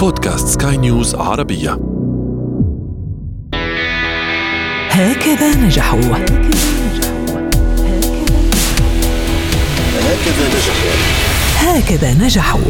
بودكاست سكاي نيوز عربية. هكذا نجحوا. هكذا نجحوا. هكذا نجحوا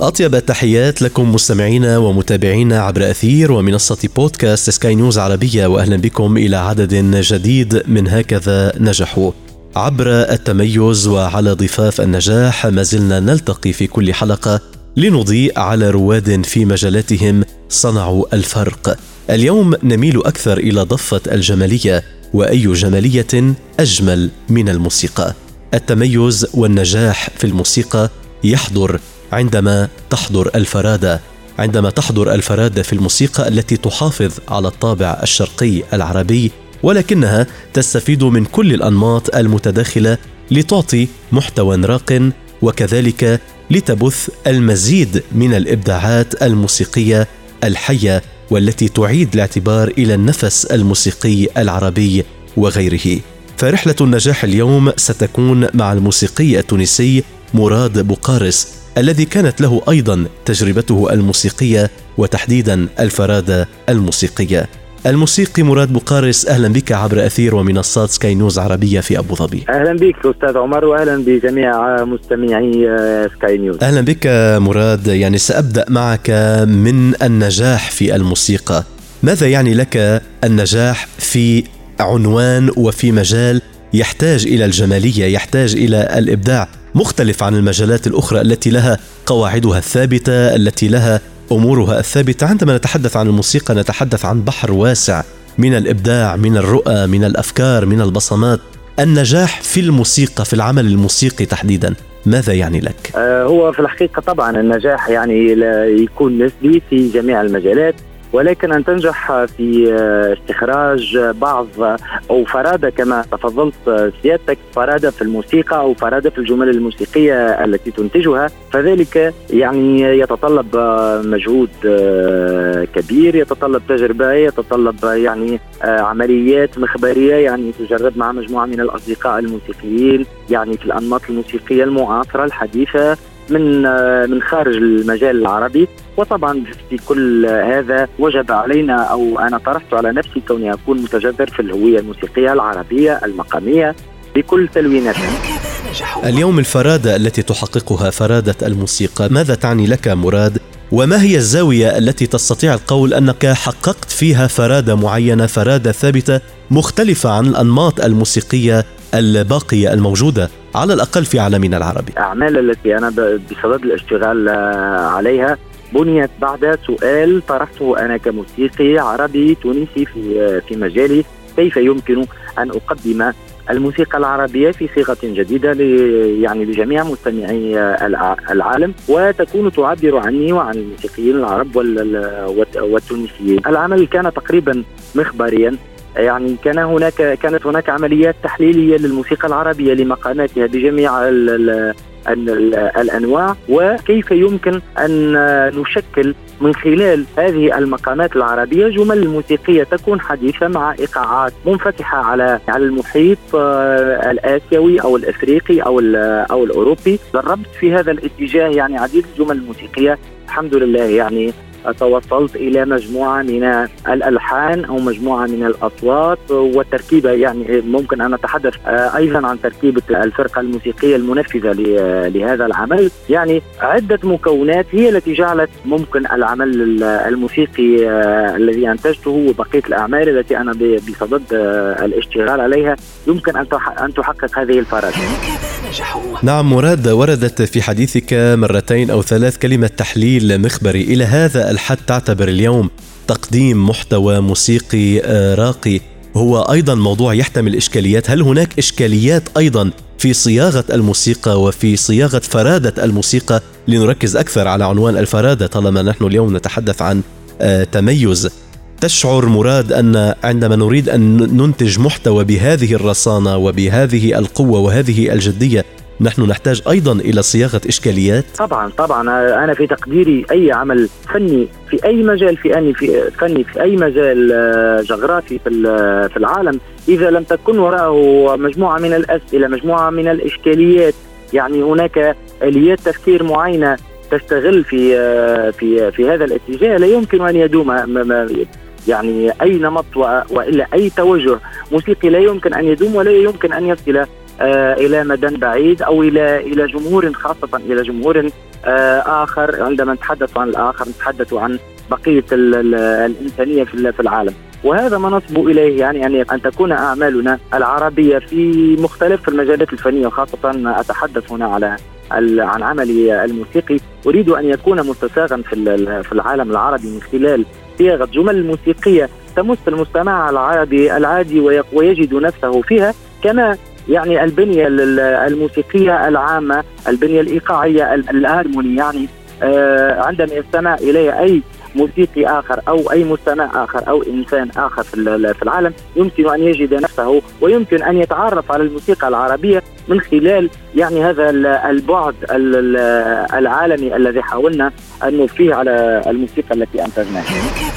أطيب التحيات لكم مستمعينا ومتابعينا عبر أثير ومنصة بودكاست سكاي نيوز عربية وأهلا بكم إلى عدد جديد من هكذا نجحوا. عبر التميز وعلى ضفاف النجاح ما زلنا نلتقي في كل حلقة لنضيء على رواد في مجالاتهم صنعوا الفرق. اليوم نميل أكثر إلى ضفة الجمالية وأي جمالية أجمل من الموسيقى. التميز والنجاح في الموسيقى يحضر عندما تحضر الفرادة. عندما تحضر الفرادة في الموسيقى التي تحافظ على الطابع الشرقي العربي ولكنها تستفيد من كل الأنماط المتداخلة لتعطي محتوى راق وكذلك لتبث المزيد من الإبداعات الموسيقية الحية والتي تعيد الاعتبار إلى النفس الموسيقي العربي وغيره. فرحلة النجاح اليوم ستكون مع الموسيقي التونسي مراد بوقارس الذي كانت له أيضا تجربته الموسيقية وتحديدا الفرادة الموسيقية. الموسيقي مراد بوقارس أهلا بك عبر أثير ومنصات سكاي نيوز عربية في أبو ظبي. أهلا بك أستاذ عمر واهلا بجميع مستمعي آه، سكاي نيوز. أهلا بك مراد يعني سأبدأ معك من النجاح في الموسيقى. ماذا يعني لك النجاح في عنوان وفي مجال يحتاج إلى الجمالية، يحتاج إلى الإبداع، مختلف عن المجالات الأخرى التي لها قواعدها الثابتة، التي لها أمورها الثابتة. عندما نتحدث عن الموسيقى نتحدث عن بحر واسع من الإبداع من الرؤى من الأفكار من البصمات. النجاح في الموسيقى في العمل الموسيقي تحديدا. ماذا يعني لك؟ آه هو في الحقيقة طبعا النجاح يعني يكون نسبي في جميع المجالات. ولكن أن تنجح في استخراج بعض أو فرادة كما تفضلت سيادتك فرادة في الموسيقى أو فرادة في الجمل الموسيقية التي تنتجها فذلك يعني يتطلب مجهود كبير يتطلب تجربة يتطلب يعني عمليات مخبرية يعني تجرب مع مجموعة من الأصدقاء الموسيقيين يعني في الأنماط الموسيقية المعاصرة الحديثة. من من خارج المجال العربي وطبعا في كل هذا وجب علينا أو أنا طرحت على نفسي كوني أكون متجذر في الهوية الموسيقية العربية المقامية بكل تلويناتها. اليوم الفرادة التي تحققها فرادة الموسيقى، ماذا تعني لك مراد؟ وما هي الزاوية التي تستطيع القول أنك حققت فيها فرادة معينة، فرادة ثابتة مختلفة عن الأنماط الموسيقية الباقية الموجودة على الأقل في عالمنا العربي. الأعمال التي أنا بصدد الاشتغال عليها بنيت بعد سؤال طرحته أنا كموسيقي عربي تونسي في في مجالي. كيف يمكن أن أقدم الموسيقى العربية في صيغة جديدة يعني لجميع مستمعي العالم؟ وتكون تعبر عني وعن الموسيقيين العرب والتونسيين. العمل كان تقريبا مخبريا. يعني كان هناك كانت هناك عمليات تحليلية للموسيقى العربية لمقاماتها بجميع ال ال الأنواع وكيف يمكن أن نشكل من خلال هذه المقامات العربية جمل موسيقيه تكون حديثة مع إيقاعات منفتحة على على المحيط الآسيوي أو الإفريقي أو أو الأوروبي. جربت في هذا الاتجاه يعني عديد الجمل الموسيقية الحمد لله يعني توصلت إلى مجموعة من الألحان أو مجموعة من الأصوات والتركيبه يعني ممكن أن نتحدث أيضا عن تركيبة الفرقة الموسيقية المنفذة لهذا العمل. يعني عدة مكونات هي التي جعلت ممكن العمل الموسيقي الذي أنتجته وبقية الأعمال التي أنا بصدد الاشتغال عليها يمكن أن تحقق هذه الفرادة نعم مراد وردت في حديثك مرتين أو ثلاث كلمة تحليل مخبري. إلى هذا الحد تعتبر اليوم تقديم محتوى موسيقي راقي. هو أيضا موضوع يحتمل إشكاليات، هل هناك إشكاليات أيضا في صياغة الموسيقى وفي صياغة فرادة الموسيقى؟ لنركز أكثر على عنوان الفرادة طالما نحن اليوم نتحدث عن تميز. تشعر مراد أن عندما نريد أن ننتج محتوى بهذه الرصانة وبهذه القوة وهذه الجدية نحن نحتاج أيضا إلى صياغة إشكاليات. طبعا طبعا. أنا في تقديري أي عمل فني في أي مجال في أني في فني في أي مجال جغرافي في في العالم إذا لم تكن وراءه مجموعة من الأسئلة مجموعة من الإشكاليات. يعني هناك آليات تفكير معينة تستغل في في في هذا الاتجاه. لا يمكن أن يدوم يعني أي نمط وإلا أي توجه موسيقي لا يمكن أن يدوم ولا يمكن أن يصل آه، إلى مدى بعيد أو إلى إلى جمهور خاصة إلى جمهور آه، آخر. عندما نتحدث عن الآخر نتحدث عن بقية الإنسانية في العالم. وهذا ما نصب إليه يعني ان أن تكون أعمالنا العربية في مختلف المجالات الفنية وخاصة أتحدث هنا على عن عملي الموسيقي. أريد أن يكون مستساغا في في العالم العربي من خلال صياغة جمل موسيقية تمس المستمع العربي العادي ويجد نفسه فيها كما يعني البنية الموسيقية العامة البنية الإيقاعية الهارموني يعني آه، عندما يستمع اليها أي موسيقي آخر أو أي مستمع آخر أو إنسان آخر في العالم يمكن أن يجد نفسه ويمكن أن يتعرف على الموسيقى العربية من خلال يعني هذا البعد العالمي الذي حاولنا أن نضفيه على الموسيقى التي أنتجناها.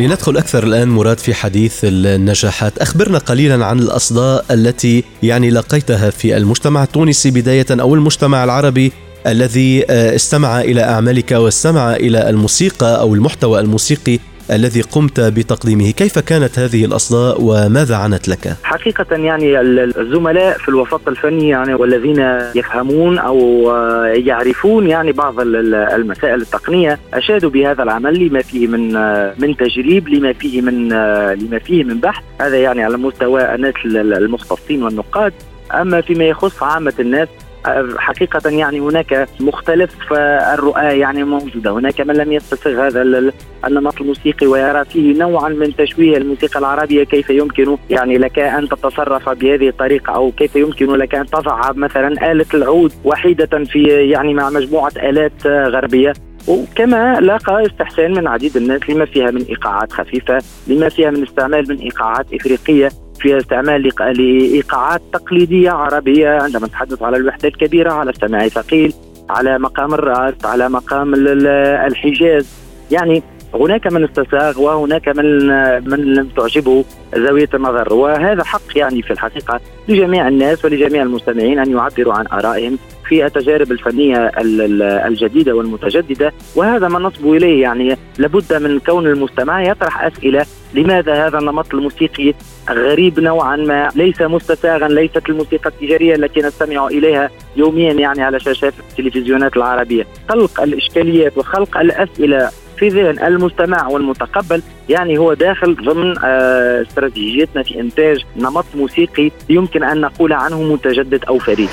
لندخل أكثر الآن مراد في حديث النجاحات، أخبرنا قليلا عن الأصداء التي يعني لقيتها في المجتمع التونسي بداية أو المجتمع العربي الذي آه، استمع إلى أعمالك واستمع إلى الموسيقى أو المحتوى الموسيقي. الذي قمت بتقديمه. كيف كانت هذه الأصداء وماذا عنت لك؟ حقيقة يعني الزملاء في الوسط الفني يعني والذين يفهمون أو يعرفون يعني بعض المسائل التقنية أشادوا بهذا العمل لما فيه من من تجريب لما فيه من لما فيه من بحث. هذا يعني على مستوى الناس المختصين والنقاد. أما فيما يخص عامة الناس حقيقة يعني هناك مختلف الرؤى يعني موجودة. هناك من لم يستسغ هذا النمط الموسيقي ويرى فيه نوعا من تشويه الموسيقى العربية كيف يمكن يعني لك أن تتصرف بهذه الطريقة أو كيف يمكن لك أن تضع مثلا آلة العود وحيدة في يعني مع مجموعة آلات غربية. وكما لاقى استحسان من عديد الناس لما فيها من إيقاعات خفيفة، لما فيها من استعمال من إيقاعات إفريقية. فيها استعمال لإيقاعات تقليدية عربية عندما نتحدث على الوحدة الكبيرة على السماع ثقيل على مقام الرأس على مقام الحجاز. يعني هناك من استساغ وهناك من من لم تعجبه زاوية النظر. وهذا حق يعني في الحقيقة لجميع الناس ولجميع المستمعين أن يعبروا عن آرائهم في التجارب الفنية الجديدة والمتجددة وهذا ما نصب إليه يعني لابد من كون المستمع يطرح أسئلة لماذا هذا النمط الموسيقي غريب نوعا ما؟ ليس مستساغا ليست الموسيقى التجارية التي نستمع إليها يوميا يعني على شاشات التلفزيونات العربية. خلق الإشكاليات وخلق الأسئلة في ذهن المستمع والمتقبل يعني هو داخل ضمن آه، استراتيجيتنا في إنتاج نمط موسيقي يمكن أن نقول عنه متجدد أو فريد.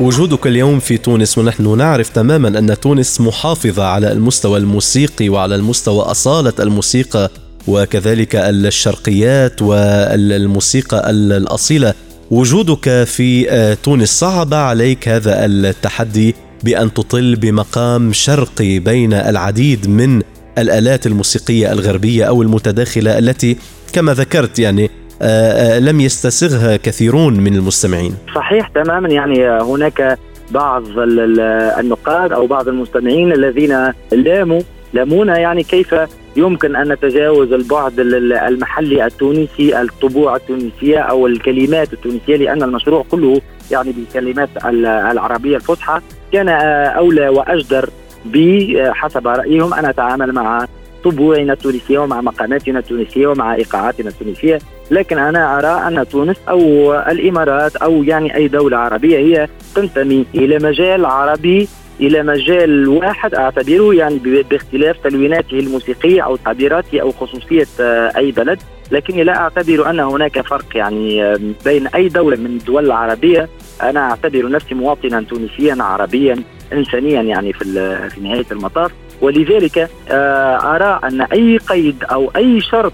وجودك اليوم في تونس ونحن نعرف تماما أن تونس محافظة على المستوى الموسيقي وعلى المستوى أصالة الموسيقى وكذلك الشرقيات والموسيقى الأصيلة وجودك في آه، تونس صعب عليك هذا التحدي بأن تطل بمقام شرقي بين العديد من الآلات الموسيقية الغربية أو المتداخلة التي كما ذكرت يعني آه، آه، لم يستسغها كثيرون من المستمعين. صحيح تماما يعني هناك بعض النقاد أو بعض المستمعين الذين لاموا لامونا يعني كيف يمكن أن نتجاوز البعد المحلي التونسي الطبوع التونسية أو الكلمات التونسية لأن المشروع كله يعني بالكلمات العربية الفصحى كان أولى وأجدر بحسب رأيهم أن أتعامل مع طبوعنا التونسية ومع مقاماتنا التونسية ومع إيقاعاتنا التونسية. لكن أنا أرى أن تونس أو الإمارات أو يعني أي دولة عربية هي تنتمي إلى مجال عربي إلى مجال واحد. أعتبره يعني باختلاف تلويناته الموسيقية أو تعبيراته أو خصوصية آه، أي بلد. لكني لا أعتبر أن هناك فرق يعني آه، بين أي دولة من الدول العربية أنا أعتبر نفسي مواطنا تونسيا عربيا إنسانيا يعني في في نهاية المطاف ولذلك آه، أرى أن أي قيد أو أي شرط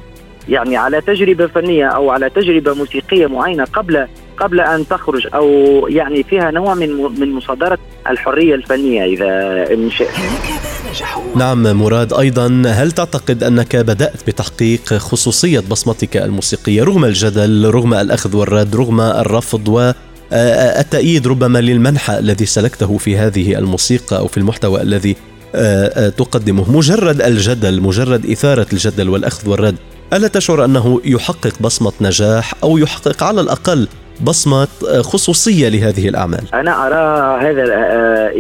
يعني على تجربة فنية أو على تجربة موسيقية معينة قبل قبل أن تخرج أو يعني فيها نوع من من مصادرة الحرية الفنية إذا إن شئت. نعم مراد أيضا هل تعتقد أنك بدأت بتحقيق خصوصية بصمتك الموسيقية رغم الجدل رغم الأخذ والرد رغم الرفض التأييد ربما للمنحى الذي سلكته في هذه الموسيقى أو في المحتوى الذي تقدمه. مجرد الجدل مجرد إثارة الجدل والأخذ والرد ألا تشعر أنه يحقق بصمة نجاح أو يحقق على الأقل بصمة خصوصية لهذه الأعمال؟ أنا أرى هذا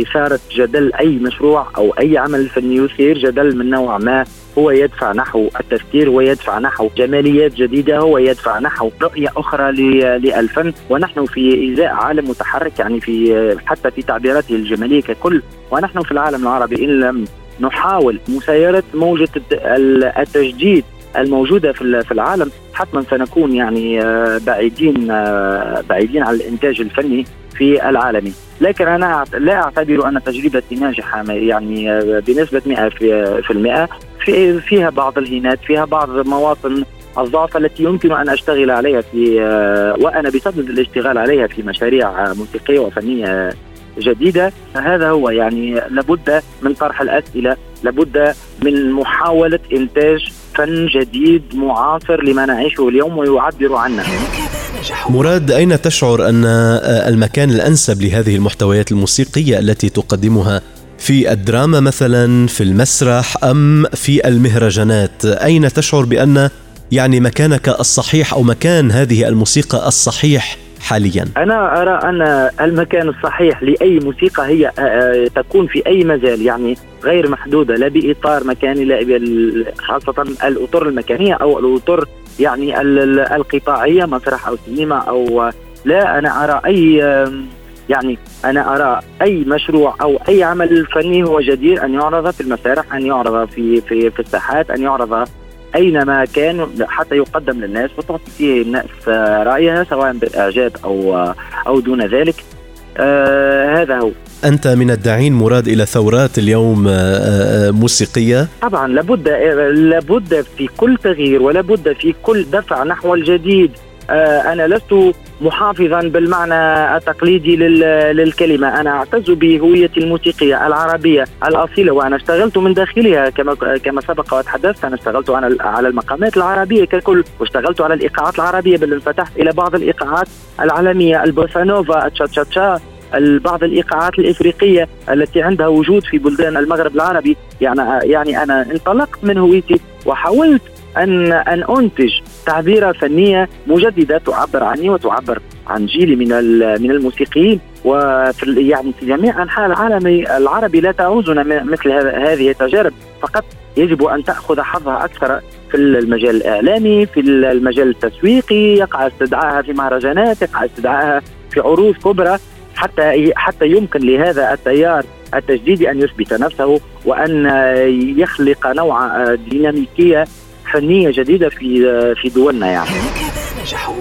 إثارة جدل أي مشروع أو أي عمل فني يثير جدل من نوع ما. هو يدفع نحو التفكير ويدفع نحو جماليات جديدة هو يدفع نحو رؤية أخرى للفن ونحن في إزاء عالم متحرك يعني في حتى في تعبيراته الجمالية ككل. ونحن في العالم العربي إن لم نحاول مسايرة موجة التجديد الموجودة في العالم حتما سنكون يعني آه، بعيدين آه، بعيدين عن الإنتاج الفني في العالمي لكن أنا لا أعتبر أن تجربتي ناجحة يعني آه، بنسبة 100% في فيها بعض الهينات فيها بعض مواطن الضعف التي يمكن أن أشتغل عليها في وأنا بصدد الاشتغال عليها في مشاريع موسيقية وفنية جديدة. هذا هو يعني لابد من طرح الأسئلة لابد من محاولة إنتاج فن جديد معاصر لما نعيشه اليوم ويعبر عنا مراد أين تشعر أن المكان الأنسب لهذه المحتويات الموسيقية التي تقدمها في الدراما مثلا في المسرح أم في المهرجانات؟ أين تشعر بأن يعني مكانك الصحيح أو مكان هذه الموسيقى الصحيح حاليا؟ أنا أرى أن المكان الصحيح لأي موسيقى هي آه، آه، تكون في أي مجال يعني غير محدودة لا بإطار مكاني لا خاصة الأطر المكانية أو الأطر يعني القطاعية مسرح أو سينما أو لا أنا أرى أي يعني أنا أرى أي مشروع أو أي عمل فني هو جدير أن يعرض في المسارح أن يعرض في في في الساحات أن يعرض أينما كان حتى يقدم للناس وتعطي فيه الناس رأيها سواء بالإعجاب أو أو دون ذلك. آه هذا هو. أنت من الداعين مراد إلى ثورات اليوم آه، آه، موسيقية؟ طبعا لابد لابد في كل تغيير ولابد في كل دفع نحو الجديد. آه، أنا لست محافظا بالمعنى التقليدي للكلمة. أنا أعتز بهويتي الموسيقية العربية الأصيلة وأنا اشتغلت من داخلها كما كما سبق وتحدثت. أنا اشتغلت على المقامات العربية ككل واشتغلت على الإيقاعات العربية بل انفتحت إلى بعض الإيقاعات العالمية. البوسانوفا التشاتشاتشا بعض الإيقاعات الإفريقية التي عندها وجود في بلدان المغرب العربي. يعني يعني أنا انطلقت من هويتي وحاولت أن أن أنتج تعبيره فنيه مجددة تعبر عني وتعبر عن جيلي من من الموسيقيين. وفي يعني في جميع أنحاء العالم العربي لا تعوزنا مثل هذه التجارب. فقط يجب أن تأخذ حظها أكثر في المجال الإعلامي في المجال التسويقي. يقع استدعائها في مهرجانات يقع استدعائها في عروض كبرى. حتى حتى يمكن لهذا التيار التجديدي أن يثبت نفسه وأن يخلق نوع ديناميكية فنية جديدة في في دولنا يعني.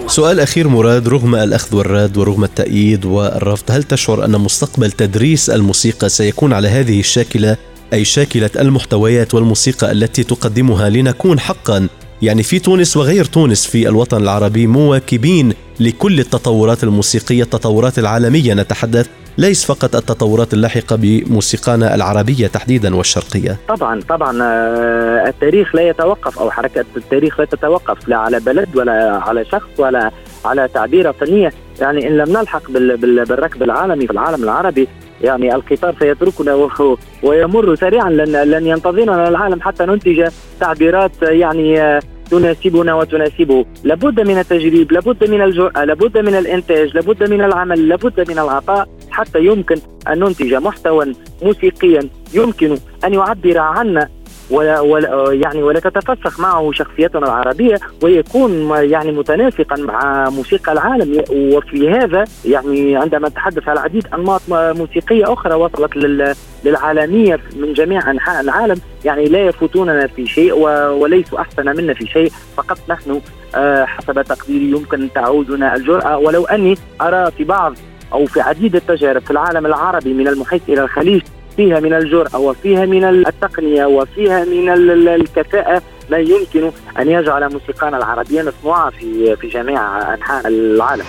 سؤال أخير مراد رغم الأخذ والرد ورغم التأييد والرفض هل تشعر أن مستقبل تدريس الموسيقى سيكون على هذه الشاكلة؟ أي شاكلة المحتويات والموسيقى التي تقدمها لنكون حقا؟ يعني في تونس وغير تونس في الوطن العربي مواكبين لكل التطورات الموسيقية التطورات العالمية نتحدث. ليس فقط التطورات اللاحقة بموسيقانا العربية تحديدا والشرقية. طبعا طبعا آه، التاريخ لا يتوقف أو حركة التاريخ لا تتوقف لا على بلد ولا على شخص ولا على تعبيرة فنية. يعني إن لم نلحق بالركب العالمي في العالم العربي يعني القطار سيتركنا ويمر سريعا لن لن ينتظرنا العالم حتى ننتج تعبيرات يعني آه، تناسبنا وتناسبه. لابد من التجريب لابد من الجرأة لابد من الإنتاج لابد من العمل لابد من العطاء. حتى يمكن أن ننتج محتوى موسيقيا يمكن أن يعبر عنا ولا, ولا يعني ولا تتفسخ معه شخصيتنا العربية ويكون يعني متناسقا مع موسيقى العالم. وفي هذا يعني عندما نتحدث على عديد أنماط موسيقية أخرى وصلت للعالمية من جميع أنحاء العالم يعني لا يفوتوننا في شيء وليسوا أحسن منا في شيء. فقط نحن آه، حسب تقديري يمكن تعودنا الجرأة. ولو أني أرى في بعض أو في عديد التجارب في العالم العربي من المحيط إلى الخليج فيها من الجرأة وفيها من التقنية وفيها من الكفاءة ما يمكن أن يجعل موسيقانا العربية مسموعة في في جميع أنحاء العالم.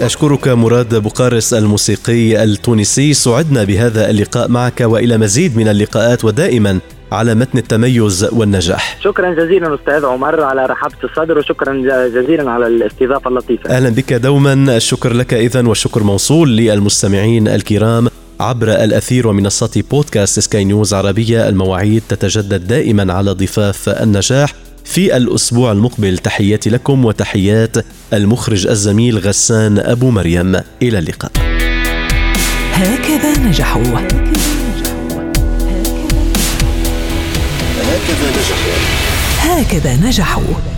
أشكرك مراد بقارس الموسيقي التونسي سعدنا بهذا اللقاء معك وإلى مزيد من اللقاءات ودائما على متن التميز والنجاح. شكرا جزيلا أستاذ عمر على رحابة الصدر وشكرا جزيلا على الاستضافة اللطيفة. أهلا بك دوما. الشكر لك إذا والشكر موصول للمستمعين الكرام. عبر الأثير ومنصات بودكاست سكاي نيوز عربية المواعيد تتجدد دائما على ضفاف النجاح. في الأسبوع المقبل تحياتي لكم وتحيات المخرج الزميل غسان أبو مريم. إلى اللقاء. هكذا نجحوا. هكذا نجحوا. هكذا نجحوا.